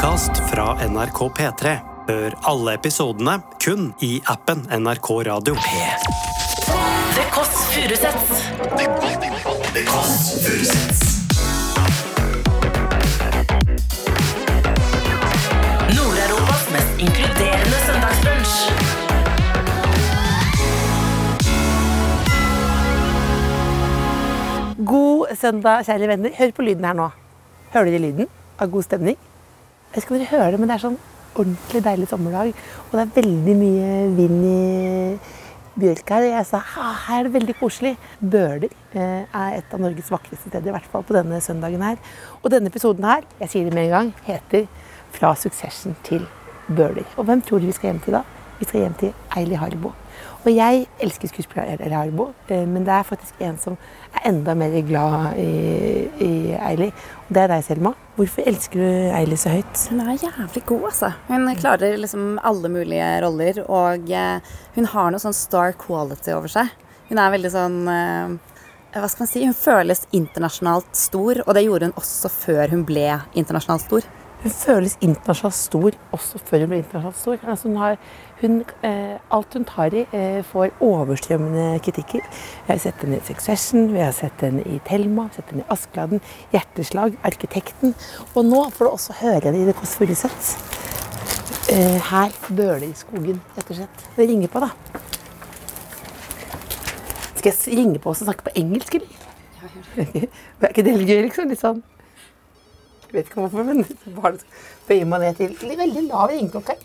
podkast fra NRK P3. Hør alle episodene kun i appen NRK Radio. The Kåss Furuseths. Nord-Europas mest inkluderende søndagsbrunsj. God søndag, kjære venner. Hør på lyden her nå. Hører dere lyden av god stemning? Jeg vet ikke om dere hører det, men det er sånn ordentlig deilig sommerdag. Og det er veldig mye vind i bjørka her. Og jeg sa her er det veldig koselig. Bøler eh, er et av Norges vakreste steder, i hvert fall på denne søndagen her. Og denne episoden her, jeg sier det med en gang, heter Fra Succession til Bøler. Og hvem tror du vi skal hjem til da? Vi skal hjem til Eili Harbo. Og jeg elsker skuespiller Harbo, eh, men det er faktisk en som er enda mer glad i, i Eili. Og det er deg, Selma. Hvorfor elsker du Eili så høyt? Hun er jævlig god, altså. Hun klarer liksom alle mulige roller, og eh, hun har noe sånn star quality over seg. Hun er veldig sånn eh, Hva skal man si? Hun føles internasjonalt stor, og det gjorde hun også før hun ble internasjonalt stor. Hun føles internasjonalt stor også før hun ble internasjonalt stor. Altså hun har, hun, eh, alt hun tar i, eh, får overstrømmende kritikker. Vi har sett henne i Succession, vi har sett henne i Thelma, vi har sett henne i Askeladden, Hjerteslag, Arkitekten. Og nå får du også høre henne i The Kåss Furuseths. Eh, her bøler i skogen, rett og slett. Det ringer på, da. Skal jeg ringe på oss og snakke på engelsk, eller? Ja, Er ikke det litt gøy, liksom? Litt sånn Jeg vet ikke hvorfor, men bare bøyer meg ned til veldig lav ringeklokke.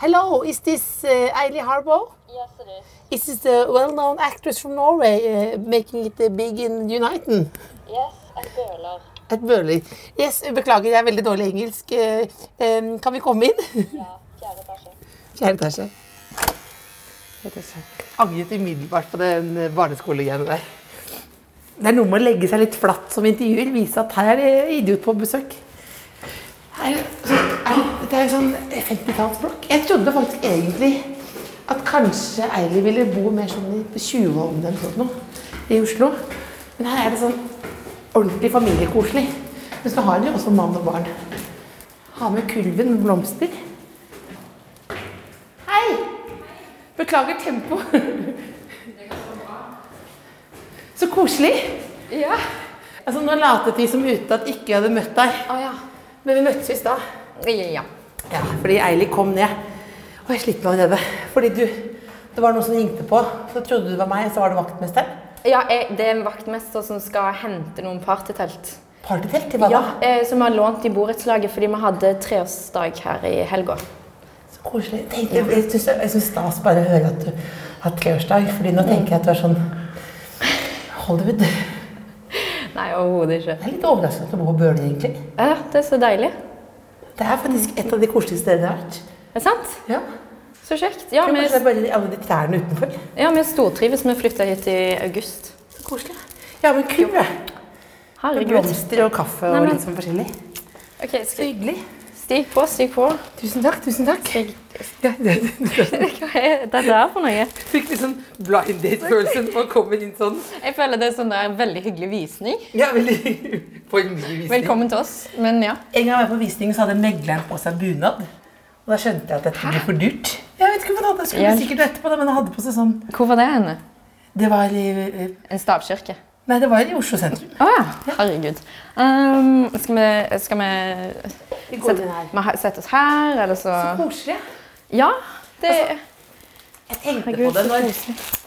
Hello, is this uh, Eili Harbo? Yes, it is. Is this the well-known actress from Norway uh, making it uh, big in Uniten? Yes, at Bøler. At bøler. Yes, beklager, jeg er veldig dårlig engelsk. Um, kan vi komme inn? Ja, fjerde etasje. Fjerde etasje. Etasje. Angret umiddelbart på den eh, barneskolegreiene der. Det er noe med å legge seg litt flatt som intervjuer. Vise at her er idiot på besøk. Er, det er jo sånn 50-tallsblokk. Jeg trodde faktisk egentlig at kanskje Eili ville bo mer sånn i 20-årene eller sånn noe, i Oslo. Men her er det sånn ordentlig familiekoselig. Men så har de også mann og barn. Ha med kurven med blomster. Hei! Beklager tempo. Så koselig. Ja. Altså, nå latet de som ute at ikke hadde møtt deg. Å ja. Men vi møttes i stad. Ja. Ja, fordi Eili kom ned. Og jeg sliter meg allerede. Fordi du Det var noen som ringte på. Så trodde du det var meg, så var det vaktmesteren. Ja, jeg, det er en vaktmester som skal hente noen partytelt. Partytelt til hva Ja, da? eh, som har lånt i borettslaget fordi vi hadde treårsdag her i helga. Så koselig. Tenk, jeg jeg syns jeg syns stas bare å høre at du har treårsdag. Fordi nå tenker jeg at du er sånn Hollywood. Det Nei, overhodet ikke. er litt overraskende at du bor på Bøler, egentlig. Ja, det er så deilig. Det er faktisk et av de koseligste stedene jeg har vært. Er det sant? Ja. Så kjekt. Ja, vi, det er bare alle de trærne utenfor. ja, vi stortrives. Vi flytta hit i august. Så koselig. Ja, men kul. Med Herregud. blomster og kaffe og Nei, men- litt sånn forskjellig. Ok, Så hyggelig. Stig på, stig på. Tusen takk, tusen takk. Stig. Ja, det, hva er dette her for noe? fikk litt sånn blind date-følelsen når å komme inn sånn. Jeg føler det er sånn der veldig hyggelig visning. Ja, veldig hyggelig visning. Velkommen til oss. Men ja. En gang jeg var på visning, så hadde megleren på seg bunad. Og da skjønte jeg at dette ble for dyrt. Jeg vet ikke hva han hadde, skulle jeg... sikkert etterpå, men han hadde på seg sånn Hvor var det henne? Det var i En stavkirke. Nei, det var i Oslo sentrum. Å ja. Herregud. Um, skal vi, skal vi Vi går inn her. Vi oss her, eller så Koselig. Ja. Det Jeg tenkte Herregud, på det når.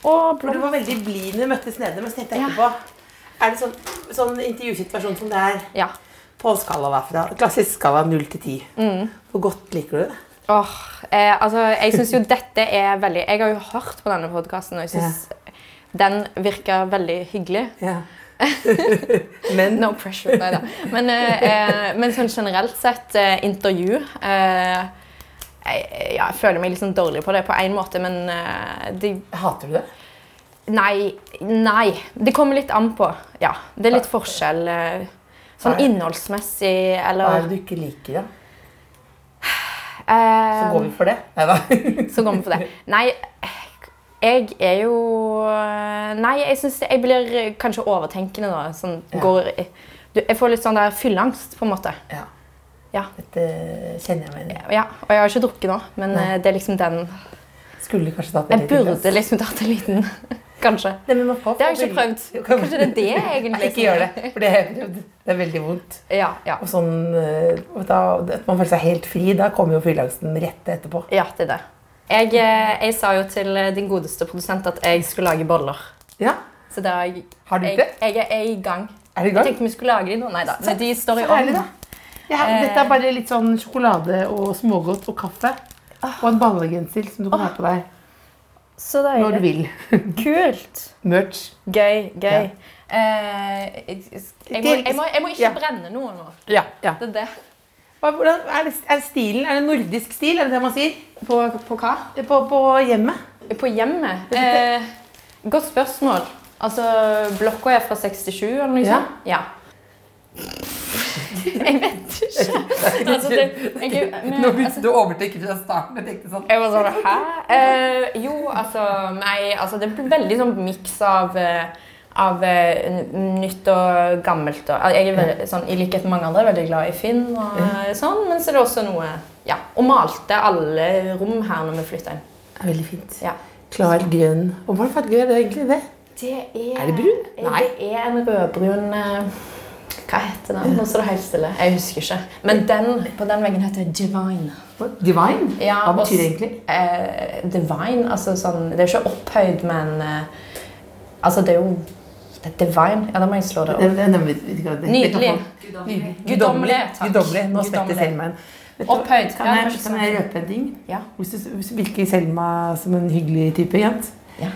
Å, du var veldig blid når vi møttes nede, men så tenkte jeg Ja. etterpå Er det sånn, sånn intervjusituasjon som det er Ja. på skala derfra? Klassisk skala 0 til 10. Mm. Hvor godt liker du det? Åh, eh, altså, jeg syns jo dette er veldig Jeg har jo hørt på denne podkasten, og jeg syns den virker veldig hyggelig. Ja. men No pressure, nei da. Men, eh, eh, men sånn generelt sett, eh, intervju eh, jeg, ja, jeg føler meg litt sånn dårlig på det på én måte, men eh, det hater du det? Nei. Nei. Det kommer litt an på. Ja, det er litt forskjell. eh, Sånn Nei. innholdsmessig, Hva er eller det du ikke liker, da? eh, Så går vi for det. Nei da. Så går vi for det. Nei, jeg er jo Nei, jeg syns jeg blir kanskje overtenkende nå. Sånn, Ja. går du, Jeg får litt sånn der fylleangst, på en måte. Ja. Ja. Dette kjenner jeg meg igjen i. ja. Og jeg har ikke drukket nå, men Nei. eh, det er liksom den Skulle kanskje tatt Jeg liten glass. burde liksom tatt en liten Kanskje. Nei, men man får- Det har jeg ikke prøvd. Kanskje det er det egentlig Nei, ikke gjør det, for det er. Det er veldig vondt. Ja, ja. Og sånn, eh, da, at man føler seg helt fri, da kommer jo fylleangsten rett etterpå. ja, det er det. Jeg, eh, jeg sa jo til eh, din godeste produsent at jeg skulle lage boller. Ja, Så da jeg, Har du det? jeg er i gang. er du i gang? Jeg tenkte vi skulle lage de nå. Nei da. Men de står i ovnen. Ja, dette er bare litt sånn sjokolade og smågodt og kaffe. Og en ballegenser som du kan ha på deg Så når du vil. Kult. Merch. Gøy. Gøy. Ja. Eh, jeg, jeg, må, jeg, må, jeg må ikke brenne noe nå. Ja, ja. Det er det. Hvordan, er, det, er stilen? Er det nordisk stil? Er det det man sier? På, på hva? På, på hjemmet? På hjemmet? Eh, godt spørsmål. Altså, blokka er fra 67 eller noe Ja. sånt? Ja. Jeg vet ikke. Altså, det, jeg, men, altså, du overtenker fra starten. Jeg tenkte sånn jeg var sånn, hæ? Eh, jo, altså, nei, altså, det blir veldig sånn miks av, eh, av eh, nytt og gammelt. Og, jeg er veldig, sånn, I likhet med mange andre veldig glad i Finn, og eh, sånn, men så er det også noe ja, Og malte alle rom her når vi flytta inn. Det er veldig fint. Ja. Klar grønn. Og hva farge er det egentlig? det? Det er, Er det brun? Nei. Det er en rødbrun eh, Hva heter den? Nå står det helt stille. Jeg husker ikke. Men den på den veggen heter Divine. Divine? Ja, Hva betyr det egentlig? Eh, divine, altså sånn Det er ikke opphøyd, men eh, Altså, det er jo det er Divine. Ja, da må jeg slå det Det, opp. Nydelig. Guddommelig, takk. Guddommelig. Nå svetter Selma en. Vet du hva? Opphøyd. Kan Ja, jeg, kan sånn. jeg røpe en ting? Ja. Hvis du hvis du virker Selma som en hyggelig type, Jens. Ja.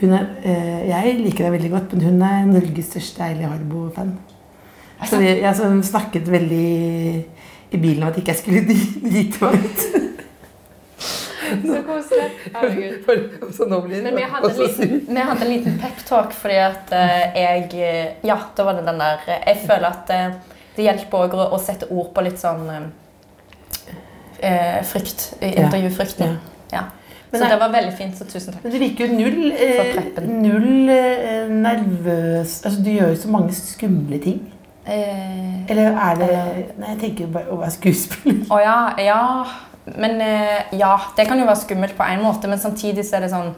Hun er, eh, jeg liker deg veldig godt, men hun er Norges største Eili Harbo-fan. Så jeg, jeg så snakket veldig i bilen om at ikke jeg skulle dri- drite meg ut. Så koselig. Herregud. Så nå blir Men vi hadde en liten, vi hadde en liten peptalk fordi at eh, jeg Ja, da var det den der eh, Jeg føler at eh, det hjelper òg å, sette ord på litt sånn eh, frykt. Intervjufrykten. Ja. Men Så nei, det var veldig fint, så tusen takk. Men det virker jo null, eh, null eh, nervøs Altså, du gjør jo så mange skumle ting. Eh, Eller er det Nei, jeg tenker bare å være skuespiller. Å ja, ja. Men eh, ja, det kan jo være skummelt på en måte, men samtidig så er det sånn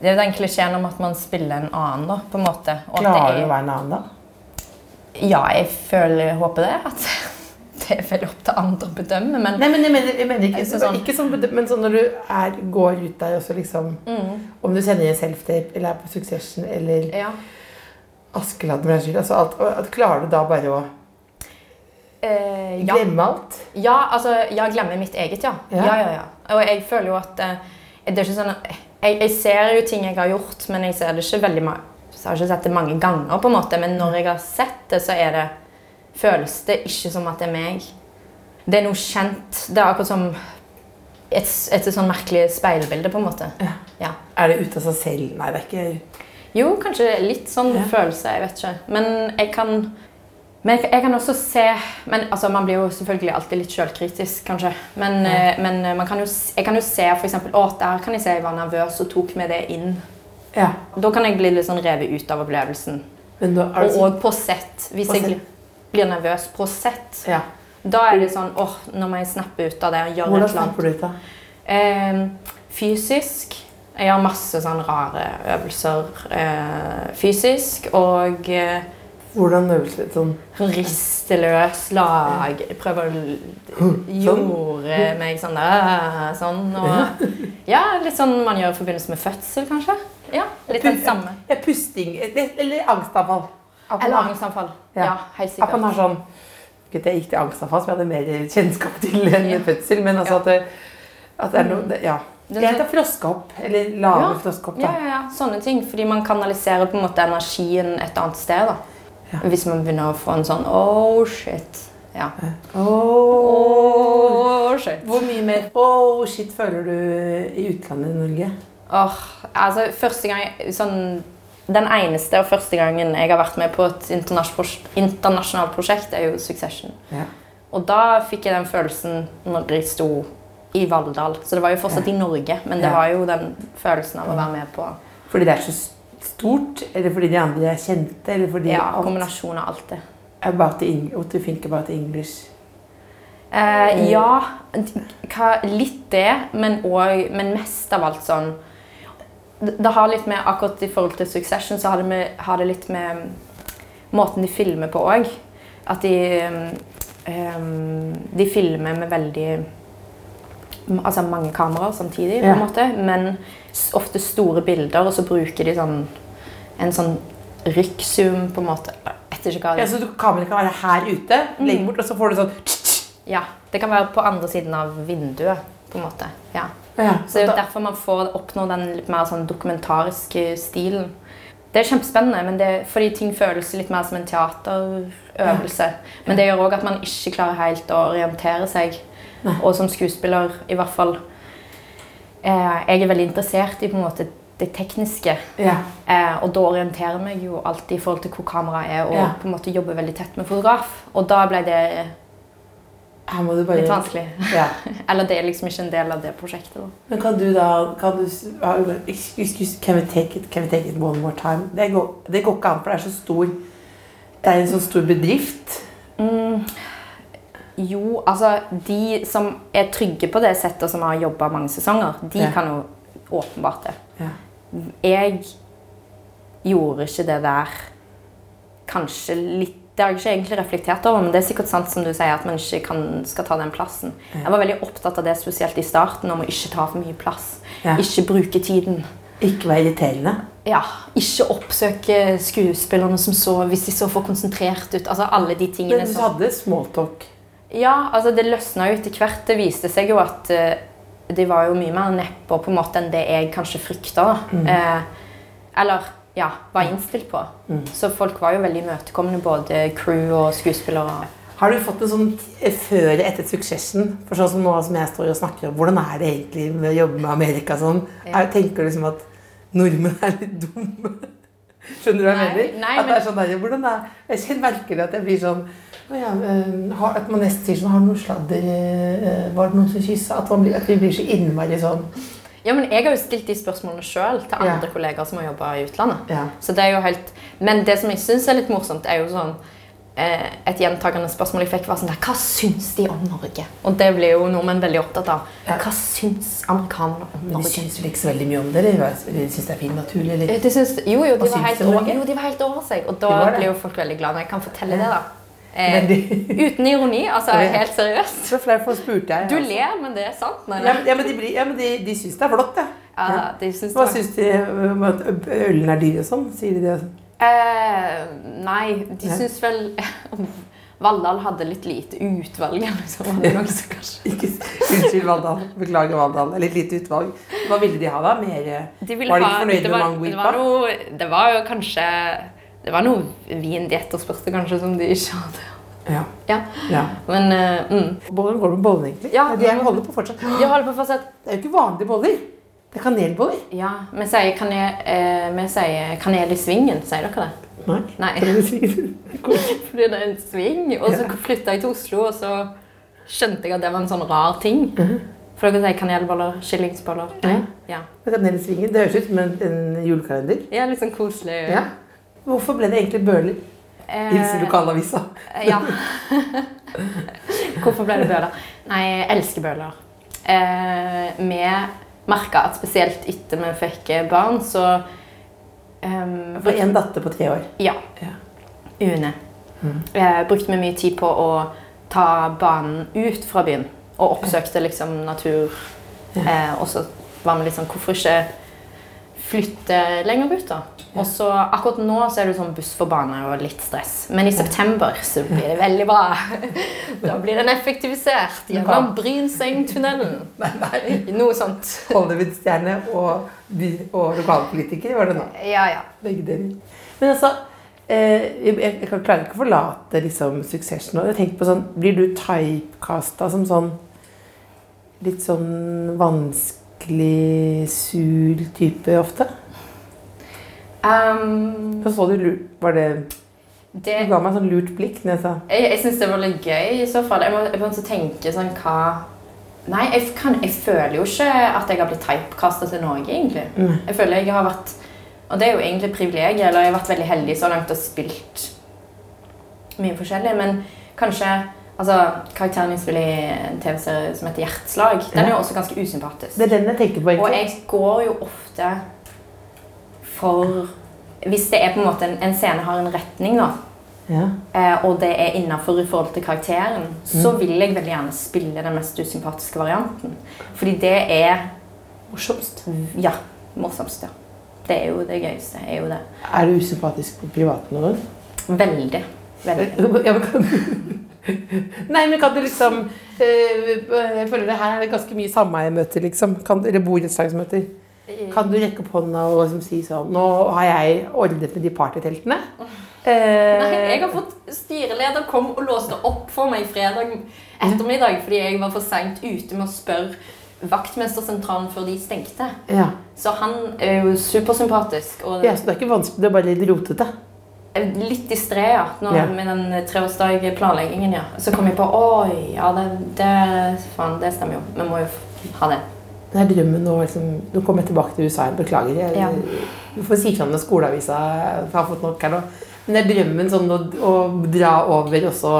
Det er jo den klisjeen om at man spiller en annen, da, på en måte. Og Klarer er- du å være en annen, da? Ja, jeg føler, håper det. At det er veldig opp til andre å bedømme, men Nei, men jeg mener, jeg mener ikke, Altså sånn, ikke sånn, men sånn når du er, går ut der og så liksom Mm. Om du sender en self-tape, eller er på Succession, eller ja. Askeladden for den skyld altså alt, at Klarer du da bare å Eh, ja. glemme alt? ja, altså Jeg glemmer mitt eget, ja. Ja. Ja, ja, ja. Og jeg føler jo at eh, det er ikke sånn at jeg, jeg ser jo ting jeg har gjort, men jeg ser det ikke veldig jeg har ikke sett det mange ganger, på en måte, men når jeg har sett det, så er det føles det ikke som at det er meg. Det er noe kjent. Det er akkurat som et, et, sånn merkelig speilbilde, på en måte. Ja. Ja. Er det ute av seg selv? Nei, det er ikke Jo, kanskje litt sånn følelse. Jeg vet ikke. Men jeg kan men jeg, jeg kan også se men, altså, Man blir jo selvfølgelig alltid litt sjølkritisk, kanskje. Men, Ja. eh, men eh, man kan jo, jeg kan jo se f.eks. å, der kan jeg se jeg var nervøs og tok med det inn. Ja. Da kan jeg bli litt sånn revet ut av opplevelsen. Men da Og det sånn på sett. Hvis På jeg blir, nervøs på sett, ja. da er det sånn åh, nå må jeg snappe ut av det og gjøre Hvordan snapper du ut, da? Eh, fysisk. Jeg gjør masse sånn rare øvelser eh, fysisk. Og eh, Hvordan øvelse? Sånn riste løs lag. Prøve å jorde meg sånn der. Sånn, og, ja, litt sånn man gjør i forbindelse med fødsel, kanskje. Ja, Litt den samme. Ja, pusting eller- angstavfall. Eller angstavfall, angstanfall. Ja. Ja, helt At man sikkert. har sånn jeg gikk til angstavfall, som jeg hadde mer kjennskap til enn Ja. fødsel, men altså at, det, at det er noe det, Ja. Det er heter froskehopp. Eller lave Ja. froskehopp, Ja, ja, ja, sånne ting. Fordi man kanaliserer på en måte energien et annet sted. da. Ja. Hvis man begynner å få en sånn oh shit. Ja. Åh. Oh shit. Hvor mye mer oh, shit føler du i utlandet i Norge? Åh, altså første gang sånn, Den eneste og første gangen jeg har vært med på et internasjonalt prosjekt, er jo Succession. Ja. Og da fikk jeg den følelsen når jeg sto i Valldal. Så det var jo fortsatt i Norge, men det Ja. var jo den følelsen av å være med på Fordi det er så stort, eller fordi de andre er kjente, eller fordi ja, alt- kombinasjon av alt det. about the what do you think about English? Eh, ja, hva, litt det, men, også, men mest av alt sånn det, har litt med, Akkurat i forhold til Succession så har det, med, har det litt med måten de filmer på òg. At de um, De filmer med veldig Altså mange kameraer samtidig, på en måte, men ofte store bilder, og så bruker de sånn en sånn rykkzoom, på en måte. Ja, så du, kameraet kan være her ute, legge bort, og så får du sånn Ja, det kan være på andre siden av vinduet, på en måte. Ja. ja, Så det er jo derfor man får oppnå den litt mer sånn dokumentariske stilen. Det er kjempespennende, men det, fordi ting føles litt mer som en teaterøvelse. Men det gjør òg at man ikke klarer helt å orientere seg. Og som skuespiller, i hvert fall eh, Jeg er veldig interessert i på en måte det tekniske. ja. Eh, og da orienterer meg jo alltid i forhold til hvor kameraet er, og Ja. på en måte jobber veldig tett med fotograf. Og da ble det bare litt vanskelig. Ja. Eller det er liksom ikke en del av det prosjektet. da. Men kan du da kan du, excuse, excuse, can we take it, can we take it one more time? Det går, det går ikke an, for det er så stor Det er en så stor bedrift. Mm, jo, altså De som er trygge på det settet, som har jobba mange sesonger, de kan jo åpenbart det. Ja. Jeg gjorde ikke det der kanskje litt Det har jeg ikke egentlig reflektert over, men det er sikkert sant som du sier, at man ikke kan, skal ta den plassen. Jeg var veldig opptatt av det, spesielt i starten, om å ikke ta for mye plass. Ja. Ikke bruke tiden. Ikke være irriterende. Ja, ikke oppsøke skuespillerne som så, hvis de så for konsentrert ut. Altså alle de tingene Men du hadde smalltalk. Ja, altså det løsna jo etter hvert. Det viste seg jo at eh, de var jo mye mer nedpå på en måte enn det jeg kanskje frykta. Eh, eller ja, var innstilt på. Så folk var jo veldig imøtekommende, både crew og skuespillere. Har du fått en sånn før etter suksessen? For sånn som nå som jeg står og snakker om, hvordan er det egentlig med å jobbe med Amerika sånn? Ja. Jeg tenker du liksom at nordmenn er litt dumme? Skjønner du hva jeg mener? nei, at det er sånn der, hvordan er, Jeg kjenner merker at jeg blir sånn ja, eh, At man nesten sier sånn Har du noe sladder eh, Var det noen som kyssa? At, blir- at vi blir så innmari sånn Ja, men Jeg har jo stilt de spørsmålene sjøl til Ja. andre kollegaer som har jobba i utlandet. Ja. Så det er jo helt... Men det som jeg syns er litt morsomt, er jo sånn Et gjentagende spørsmål jeg fikk, var sånn der Hva syns de om Norge? Og det blir jo nordmenn veldig opptatt av. Hva syns amerikanere om Men de Norge? syns vel ikke så veldig mye om det? De syns det er fint naturlig? Eller? Eh, De syns, jo, jo, de var, helt over, jo, de var helt over seg. Og da de blir jo folk veldig glad når jeg kan fortelle Ja. det. da. Eh, uten ironi, altså helt seriøst. Derfor spurte jeg. Du altså. ler, men det er sant. Nei, men- ja, men de, ja, men de, de syns det er flott, ja. Ja, de syns det var- syns de om at ølen er dyr og sånn? Sier de det? Eh, nei, de syns vel Valldal hadde litt lite utvalg. eller så var det noe som kanskje... Ikke, unnskyld, Valldal. Beklager, Valldal. Litt lite utvalg. Hva ville de ha, da? Mer De ville Var de ikke fornøyde det med var- mango det var, noe, det var jo kanskje Det var noe vin de etterspurte, kanskje, som de ikke hadde. Ja. Ja, ja. Men uh, mm. Går det med bollen, egentlig? Ja. De holder på fortsatt. Jeg holder på fortsatt. Det er jo ikke vanlige boller. Det er kanelboller. Ja, vi sier, kanel, eh, vi sier kanel i svingen. Sier dere det? Nei. Nei. Fordi det er en sving. Og så flytta jeg til Oslo, og så skjønte jeg at det var en sånn rar ting. For dere sier kanelboller, skillingsboller. Ja. Ja. Kanel i svingen. Det høres ut som en, en julekalender. ja, litt sånn koselig. Ja. Hvorfor ble det egentlig bøler? Eh, Hilsen lokalavisa. Ja. Hvorfor ble det bøler? Nei, jeg elsker bøler. Eh, vi merka at spesielt etter vi fikk barn, så um, For en datter på tre år. Ja. Ja. Une. Eh, brukte vi mye tid på å ta banen ut fra byen. Og oppsøkte liksom natur. Eh, og så var vi litt sånn Hvorfor ikke flytte lenger ut, da? Og så Akkurat nå så er det sånn buss for bane og litt stress. Men i september så blir det veldig bra. Da blir den effektivisert gjennom Brynsengtunnelen. Noe sånt. Hollywood-stjerne og, og lokalpolitiker var det nå. Ja, ja. Begge deler. Men altså, eh, jeg, jeg kan ikke å forlate liksom. Og jeg tenker på sånn, Blir du typecasta som sånn litt sånn vanskelig, sur type ofte? Um, Så så du lurt Var det det, Du ga meg sånn lurt blikk når jeg sa Jeg, jeg syns det var litt gøy i så fall. Jeg må, jeg må tenke sånn hva Nei, jeg, kan, jeg føler jo ikke at jeg har blitt typecasta til noe, egentlig. Jeg føler jeg har vært Og det er jo egentlig et privilegium, eller jeg har vært veldig heldig så langt og spilt mye forskjellig, men kanskje altså, Karakteren min spiller i en TV-serie som heter Hjerteslag. Den er jo også ganske usympatisk. Det er den jeg tenker på. Og jeg går jo ofte for Hvis det er på en måte en, en scene har en retning, da, Ja. eh, og det er innafor i forhold til karakteren, så Mm. vil jeg veldig gjerne spille den mest usympatiske varianten. Fordi det er Morsomst. Ja, morsomst, ja. Det er jo det gøyeste. er jo det. Er du usympatisk på privaten noen? Veldig. Veldig. Ja, men kan... Nei, men kan du liksom eh, Jeg føler det her er det ganske mye sameiemøter, liksom. Kan, eller borettslagsmøter. Kan du rekke opp hånda og liksom si sånn Nå har jeg ordnet med de partyteltene. Eh, Nei, jeg har fått styreleder kom og låste opp for meg fredag ettermiddag fordi jeg var for seint ute med å spørre vaktmestersentralen før de stengte. ja. Så han er jo supersympatisk. Og ja, så det er ikke vanskelig, det er bare litt rotete. litt distré ja, Ja. med den treårsdag-planleggingen. Ja. Så kom jeg på oi, ja, det, det, faen, det stemmer jo. Vi må jo ha det. Det er drømmen nå. Liksom, nå kommer jeg tilbake til USA igjen. Beklager. Jeg, Ja. Du får si fra når skoleavisa har fått nok her nå. Men det er drømmen sånn å, å dra over og så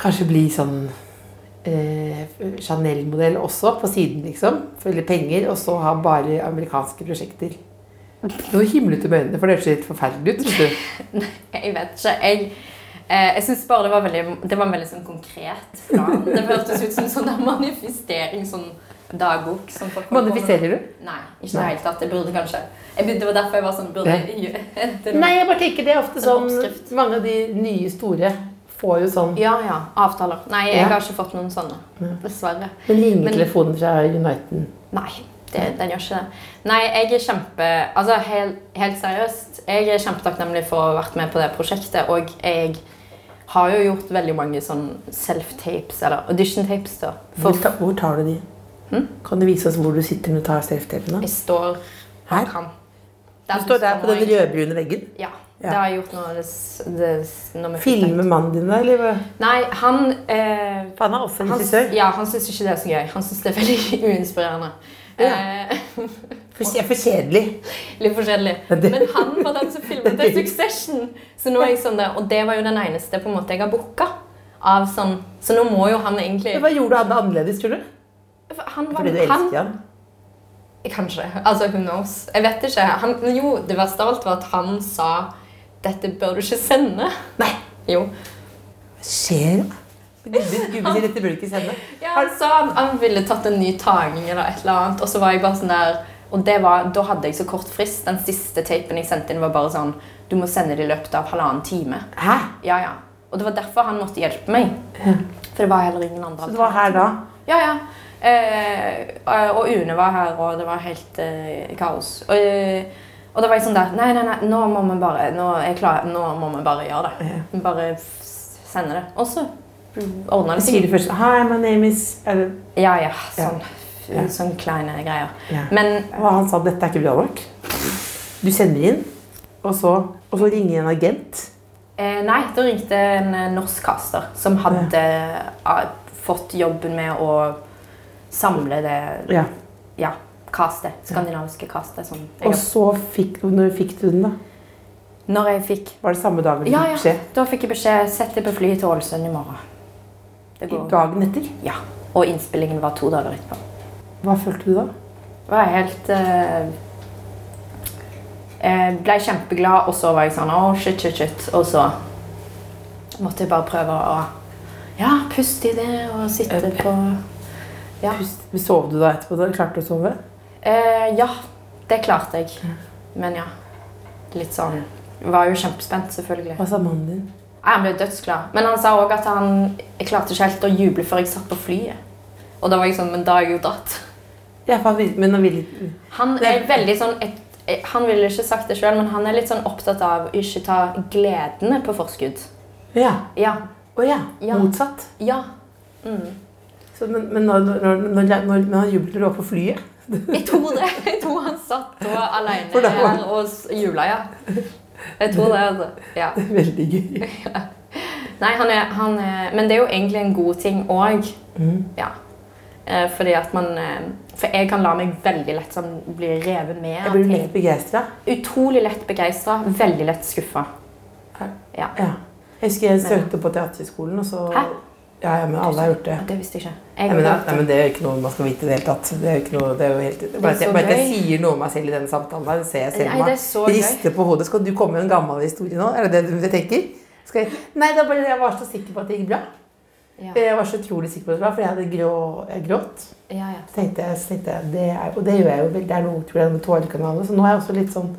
kanskje bli sånn eh, Chanel-modell også, på siden, liksom. Følge penger, og så ha bare amerikanske prosjekter. Nå himlet du med øynene, for det høres helt forferdelig ut. tror du. Jeg vet ikke. Jeg, eh, jeg synes bare det var, veldig, det var en veldig sånn konkret plan. Det hørtes ut som en sånn manifestering, sånn dagbok. Som folk Modifiserer. Du? Nei, ikke i det hele tatt. Jeg burde kanskje. Jeg, burde- det var derfor jeg var sånn burde det, Nei, jeg bare tenker det er ofte sånn. Mange av de nye store får jo sånn Ja, ja. Avtaler. Nei, jeg Ja. har ikke fått noen sånne. Dessverre. Men ringer telefonen fra Uniten. Nei, det, den gjør ikke det. Nei, jeg er kjempe... Altså, helt, helt seriøst. Jeg er kjempetakknemlig for å ha vært med på det prosjektet, og jeg har jo gjort veldig mange sånn self-tapes, eller audition-tapes, da. For Hvor, ta, hvor tar du de? Hm? Kan du vise oss hvor du sitter når du tar self-tapene? jeg står bak ham. Du står der på den rødbrune veggen. Ja. Ja. Det har jeg gjort nå. Det, det, når Filmer mannen din deg, eller? Nei, han eh, han er også en regissør. ja, han syns ikke det er så gøy. Han syns det er veldig uinspirerende. Ja. Eh, For, kjedelig. Litt for kjedelig. Litt forskjellig. Ja, Men han var den som filmet det Succession. Så nå er jeg sånn der, Og det var jo den eneste på en måte jeg har booka. Av sånn, så nå må jo han egentlig Hva gjorde han annerledes, tror du? Han var, Fordi du elsker han? Kanskje. Altså, who knows? Jeg vet ikke. Han, jo, det verste av alt var at han sa dette bør du ikke sende. Nei. Jo. Hva skjer? Gubben gubben sier dette burde du ikke sende. Ja, han sa han, han ville tatt en ny tagning eller et eller annet, og så var jeg bare sånn der Og det var, da hadde jeg så kort frist. Den siste tapen jeg sendte inn, var bare sånn Du må sende det i løpet av halvannen time. Hæ? Ja, ja. Og det var derfor han måtte hjelpe meg. For det var heller ingen andre Så det var her da? Ja, ja. Eh, og Une var her, og det var helt eh, kaos. Og, eh, og da var jeg sånn der Nei, nei, nei, nå må vi bare Nå klar, nå må vi bare gjøre det. Bare sende det. Og så ordna det Sier du først Hi, my name is er Ja, ja. Sånn, Ja. sånn kleine greier. Ja. Men Og han sa dette er ikke bra nok. Du sender inn, og så, og så ringer en agent. eh, nei, da ringte en eh, norsk caster som hadde eh, fått jobben med å samle det Ja. ja, castet. Skandinaviske castet. Som Og så fikk, når fikk du den, da? Når jeg fikk Var det samme dagen du Ja, fikk ja. Da fikk jeg beskjed sett deg på flyet til Ålesund i morgen. Det går. Dagen etter? Ja. Og innspillingen var to dager etterpå. Hva følte du da? Det var helt uh, Jeg ble kjempeglad, og så var jeg sånn Å, shit, shit, shit. Og så måtte jeg bare prøve å ja, puste i det og sitte på Ja. Sov du da etterpå? da? Klarte du å sove? Eh, ja, det klarte jeg. Men ja. Litt sånn Var jo kjempespent, selvfølgelig. Hva sa mannen din? Han ble dødsglad. Men han sa òg at han jeg klarte ikke helt å juble før jeg satt på flyet. Og da var jeg sånn Men da er jeg jo dratt. Ja, han vil- men han er veldig sånn et, et, Han ville ikke sagt det sjøl, men han er litt sånn opptatt av å ikke ta gledene på forskudd. Ja. Ja. Å ja. Ja. Motsatt. Ja. Så, men, men, når, når, når, når, han jublet når du på flyet Jeg tror det. Jeg tror han satt og alene var- her og jubla, ja. Jeg tror det, altså. Ja. Veldig gøy. Nei, han er, han er Men det er jo egentlig en god ting òg. Mm. Ja. Eh, fordi at man eh, For jeg kan la meg veldig lett sånn bli revet med. Jeg blir litt begeistra. Utrolig lett begeistra, veldig lett skuffa. Ja. Ja. Jeg husker jeg søkte på Teaterhøgskolen, og så Hæ? Ja, ja, men alle har gjort det. Det visste jeg ikke. Nei, men, nei, men Det er jo ikke noe man skal vite i det hele tatt. Det er jo ikke noe, det er jo helt, bare, det er bare at jeg sier noe om meg selv i denne samtalen. Der, ser jeg selv meg. er. Rister på hodet. Skal du komme med en gammel historie nå? Er det det du tenker? Jeg, nei, det er bare jeg var så sikker på at det gikk bra. Ja. Jeg var så utrolig sikker på at det var bra, for jeg hadde grå, jeg grått. Ja, ja. Så tenkte jeg, så tenkte jeg det er, Og det gjør jeg jo vel. Det er noe tror jeg, med tårekanalet. Så nå er jeg også litt sånn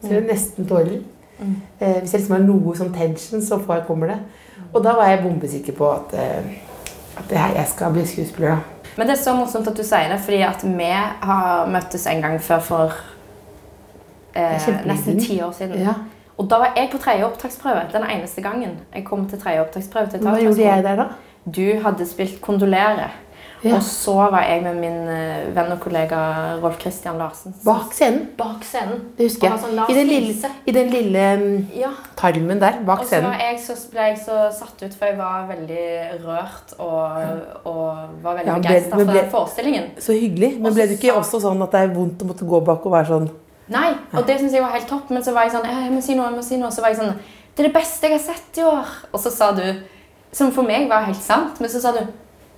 så jeg er nesten tårer. Mm. Eh, hvis jeg liksom har noe sånn tension, så får jeg, kommer det. Og da var jeg bombesikker på at, eh, at det her, jeg skal bli skuespiller. Men det er så morsomt at du sier det, fordi at vi har møttes en gang før for eh, nesten ti år siden. Ja. Og da var jeg på tredje opptaksprøve. Den eneste gangen jeg kom til tredje opptaksprøve til Hva gjorde jeg der da? Du hadde spilt 'Kondolere'. Ja. Og så var jeg med min eh, venn og kollega Rolf Christian Larsen. Bak scenen. Bak scenen. Det husker jeg. sånn. I den lille, i den lille mm, Ja. tarmen der bak Og scenen. Og så, ble jeg så satt ut, for jeg var veldig rørt og, og var veldig Ja, begeistra for den forestillingen. Så hyggelig. Men ble det ikke også sånn at det er vondt å måtte gå bak og være sånn Nei, og det syns jeg var helt topp. Men så var jeg sånn «Eh, Jeg må si noe, jeg må si noe. Så var jeg sånn Det er det beste jeg har sett i år. Og så sa du, som for meg var helt sant, men så sa du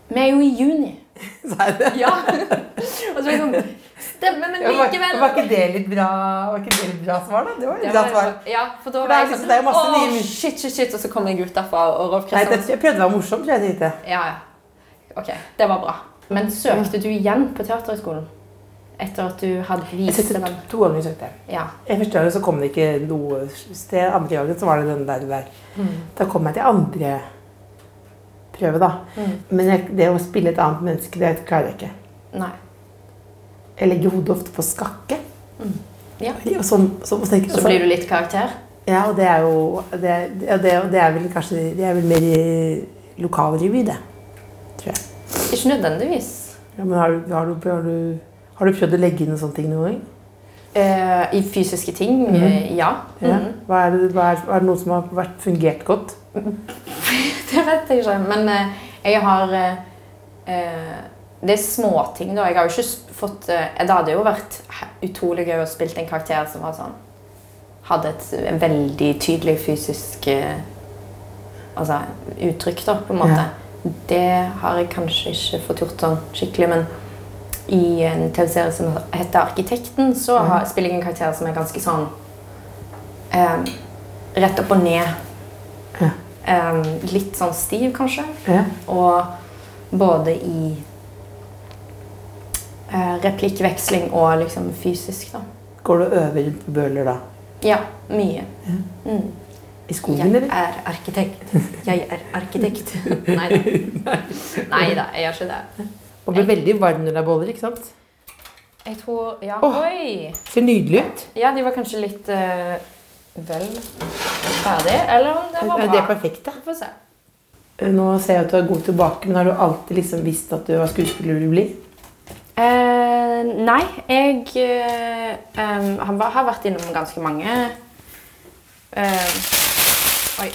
Vi er jo i juni. Jeg det? Ja. og så er det sånn Stemmer, men Ja, var, likevel. var ikke det litt bra Var ikke det litt bra svar, da? Det var Det litt bra svar. Ja, for da For var jeg liksom- sånn det er masse Åh, nye- shit, shit, shit. Og så kom jeg ut derfra, og Rolf Nei, det, jeg prøvde å være morsom, tror jeg jeg tenkte. Ja, ja. Ok, det var bra. Men søkte du igjen på Teaterhøgskolen? Etter at du hadde Jeg vist den? to ganger. søkte jeg. Ja. I første gangen så kom det ikke noe sted. Andre gangen så var det den der. der. Mm. Da kom jeg til andre prøve, da. Mm. Men jeg, det å spille et annet menneske, det klarer jeg ikke. Nei. Jeg legger hodet ofte på skakke. Ja. Og sånn, så, så, blir du litt karakter? Ja, og det er jo Det, ja, det, det er vel kanskje Det er vel mer i lokalrevy, det. Tror jeg. Ikke nødvendigvis. Ja, men har, du- har, du, har, du, har du prøvd å legge inn sånne ting noen gang? Eh, I fysiske ting, eh, ja. Ja. Mhm. Hva er, det, hva er, er det noe som har vært, fungert godt? Det vet jeg ikke. Men eh, jeg har eh, eh, Det er småting, da. Jeg har jo ikke fått Det hadde jo vært utrolig gøy å spille en karakter som var sånn Hadde et veldig tydelig fysisk altså, uttrykk, da, på en måte. Det har jeg kanskje ikke fått gjort sånn skikkelig, men i en TV-serie som heter 'Arkitekten', så har, spiller jeg en karakter som er ganske sånn eh, Rett opp og ned. Ja. Eh, litt sånn stiv, kanskje. Ja. Og både i uh, replikkveksling og liksom fysisk, da. Går du og øver på bøler da? Ja, mye. Mm. I skogen, Jeg eller? er arkitekt. Jeg er arkitekt. Nei da. Nei da, jeg gjør ikke det. Og blir veldig varm når det er boller, ikke sant? Jeg tror Ja, oh, oi! Ser nydelig ut. Ja, de var kanskje litt eh, vel ferdig, eller om det var bra. det er perfekt, da? Få se. Nå ser jeg at du er god tilbake, men har du alltid liksom visst at du var skuespiller du blir? Eh, nei, jeg eh, har vært innom ganske mange eh, Oi.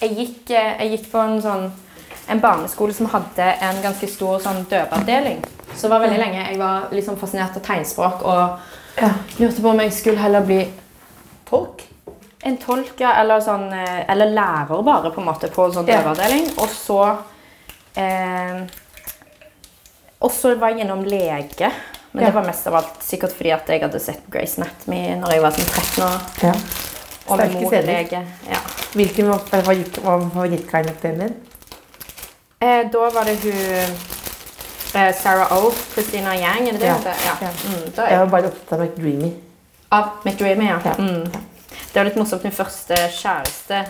Jeg gikk, eh, jeg gikk på en sånn en barneskole som hadde en ganske stor sånn døveavdeling. Så det var veldig lenge jeg var liksom fascinert av tegnspråk og Ja. lurte på om jeg skulle heller bli Tolk? en tolk, ja, eller, sånn, eh, eller lærer bare, på en måte, på en sånn Ja. døveavdeling. Og så eh, Og så var jeg innom lege. Men Ja. det var mest av alt sikkert fordi at jeg hadde sett Grace Anatomy når jeg var sånn 13 år. Ja. Og min mor lege. Ja. Hvilken var favoritt, var favorittkarakteren din? Eh, da var det hun eh, Sarah O. Christina Yang, er det det Ja. hun heter? Ja. Mm, Jeg var bare opptatt av McDreamy. Av McDreamy, ja. Ja. Mm. Det var litt morsomt. Min første kjæreste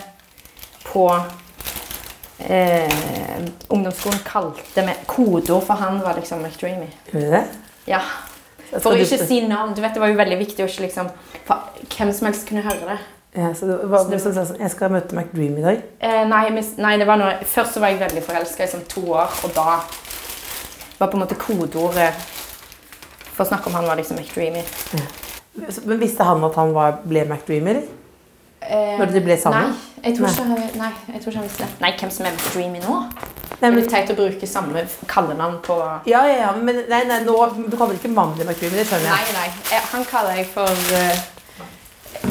på eh, ungdomsskolen kalte meg Kodeord for han var liksom McDreamy. Gjorde det? Ja. For å ikke si navn. Du vet, Det var jo veldig viktig å ikke liksom For hvem som helst kunne høre det. Ja, så det var, hvis du sa sånn, jeg skal møte McDreamy i dag. Eh, nei, nei, det var noe Først så var jeg veldig forelska i liksom, to år, og da var på en måte kodeordet for å snakke om han var liksom McDreamy. Så- Men visste han at han var, ble McDreamer? Eh, Når de ble sammen? Nei, jeg tror ikke, han- nei, jeg tror ikke han visste det. Nei, hvem som er McDreamy nå? Nei, Det er litt teit å bruke samme kallenavn på ja, ja, ja, men nei, nei, nå, du kaller ikke mannen din McDreamy, det skjønner jeg. nei. nei, Han kaller jeg for uh,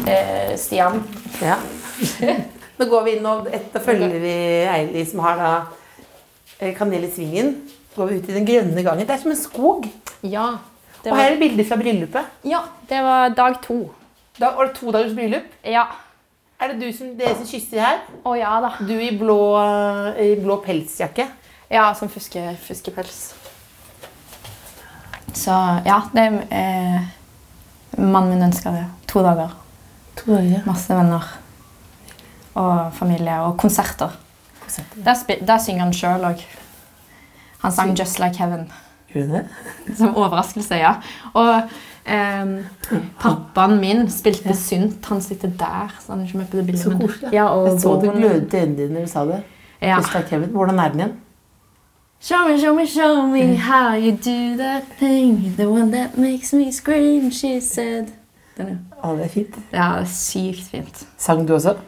uh, Stian. Ja. Nå går vi inn og etter følger vi Eili som har da eh, kanel i svingen. Går vi ut i den grønne gangen. Det er som en skog. Ja. Det Og her er er bilder fra bryllupet. ja, det var dag to. Da var det to dagers bryllup. Ja. Er det du som, dere som kysser her? Å ja da. Du i blå, i blå pelsjakke. Ja, som fuske, fuskepels. Så ja, det eh, Mannen min ønska det. To dager. To dager. Masse venner. Og familie. Og konserter. Der, spi- der synger han sjøl òg. Han sang 'Just Like Heaven'. Gjør det? Som overraskelse, ja. Og ehm, pappaen min spilte synt. Han sitter der. så han er ikke med på det bildet. Så koselig. Ja, Jeg så det glødet i øynene dine når du sa det. Ja. Hvordan er den igjen? Show me, show me, show me how you do that thing. The one that makes me scream, she said. Den ja. Å, det er fint. ja, det er sykt fint. Sang du også?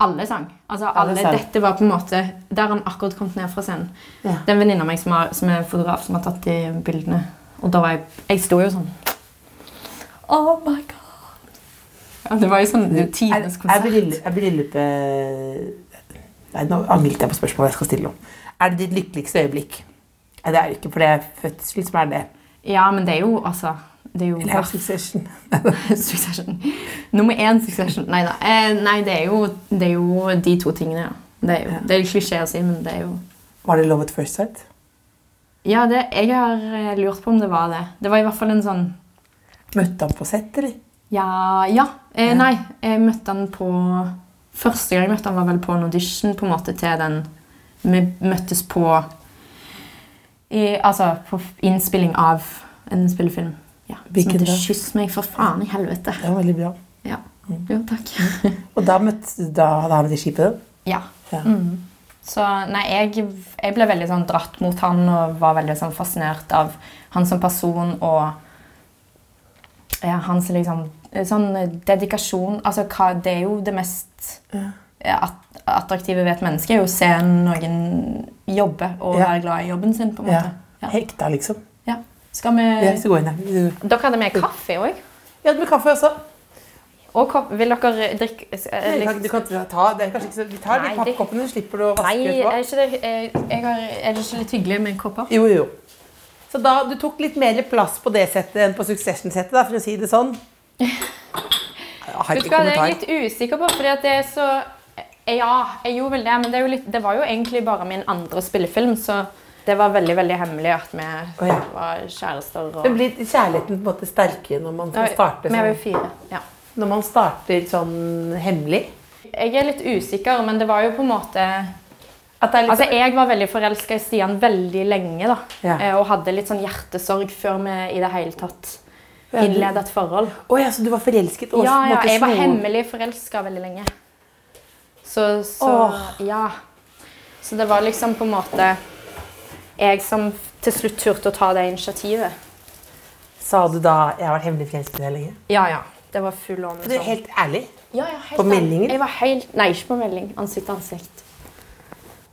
Alle sang. Altså, Alle alle. Dette var på en måte Der han akkurat kom ned fra scenen. Ja. Det er en venninne av meg som, har, som er fotograf, som har tatt de bildene. Og da var jeg Jeg sto jo sånn Oh my god. Ja, det var jo sånn tidenes er, konsert. er bryllupet Nei, nå angret jeg på spørsmålet jeg skal stille om. Er det ditt lykkeligste øyeblikk? Nei, det er det ikke, for det er fødsel som er det. Ja, men det er jo altså Det er jo Eller er Succession? Succession. Nummer én Succession. Nei da. Eh, nei, det er, jo, det er jo de to tingene, ja. Det er jo det er klisjé å si, men det er jo Var det Love at first sight? Ja, det, jeg har eh, lurt på om det var det. Det var i hvert fall en sånn Møtte han på sett, eller? Ja, ja. Eh, Nei, jeg møtte han på Første gang jeg møtte han var vel på en audition på en måte til den Vi møttes på i, Altså på innspilling av en spillefilm. Ja, Hvilken som heter da? 'Kyss meg, for faen i helvete'. Det var veldig bra. Ja. Jo, takk. Og da, møtte, da hadde han det skipet? ja. Ja. Så nei, jeg, jeg ble veldig sånn dratt mot han og var veldig sånn fascinert av han som person og ja, hans liksom sånn dedikasjon Altså, hva, det er jo det mest ja, at- attraktive ved et menneske, er jo å se noen jobbe og Ja. være glad i jobben sin, på en måte. Ja. Hekta, liksom. Skal vi Ja, så gå inn her. Dere hadde med kaffe òg? Ja, med kaffe også. Og kopp. Vil dere drikke eh, Du kan, liksom- du kan ta, det er kanskje ikke så, Vi tar de Nei, pappkoppene, så slipper du å vaske Nei, er etterpå. ikke det, eh, jeg har, er det ikke litt hyggelig med kopper? Jo, jo. Så da, du tok litt mer plass på det settet enn på Succession-settet, da, for å si det sånn? Jeg Vet ikke du hva, det er jeg litt usikker på, fordi at det er så Ja, jeg gjorde vel det, men det, er jo litt, det var jo egentlig bare min andre spillefilm, så det var veldig veldig hemmelig at vi oh, ja. var kjærester. Og, Det blir kjærligheten på en måte sterkere når man Ja, får sånn? Vi er fire. Ja. når man starter sånn hemmelig. Jeg er litt usikker, men det var jo på en måte litt Altså, Jeg var veldig forelska i Stian veldig lenge, da. Ja. Eh, Og hadde litt sånn hjertesorg før vi i det hele tatt innledet et forhold. Å ja, så du var forelsket og Ja, ja, jeg var hemmelig forelska veldig lenge. Så, så oh. Ja. Så det var liksom på en måte jeg som til slutt turte å ta det initiativet. Sa du da 'jeg har vært hemmelig forelsket i deg lenge'? Ja, ja. Det var full on. Du er helt ærlig. ja, ja, helt på ærlig. meldingen? Jeg var helt, Nei, ikke på melding. Ansikt til ansikt.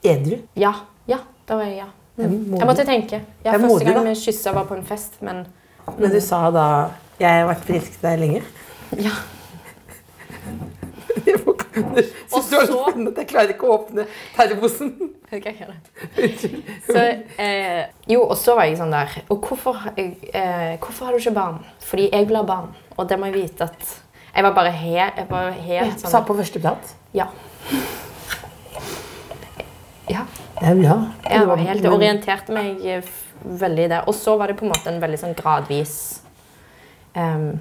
Edru. Ja. Ja, da var jeg ja. Mm. Jeg måtte tenke. Ja, Jeg første modig, gang vi kyssa var på en fest, men Men du sa da 'jeg har vært forelsket i deg lenge'? ja. Var så jeg klarer ikke å åpne termosen? Okay. Så, eh, jo, og så var jeg sånn der Og hvorfor, eh, hvorfor har du ikke barn? Fordi jeg vil ha barn. Og det må jeg vite at Jeg var bare helt, jeg var helt Sa sånn på første prat. Ja. Ja. Det er bra. Jeg var helt, orienterte meg eh, veldig der. Og så var det på en måte en veldig sånn gradvis um,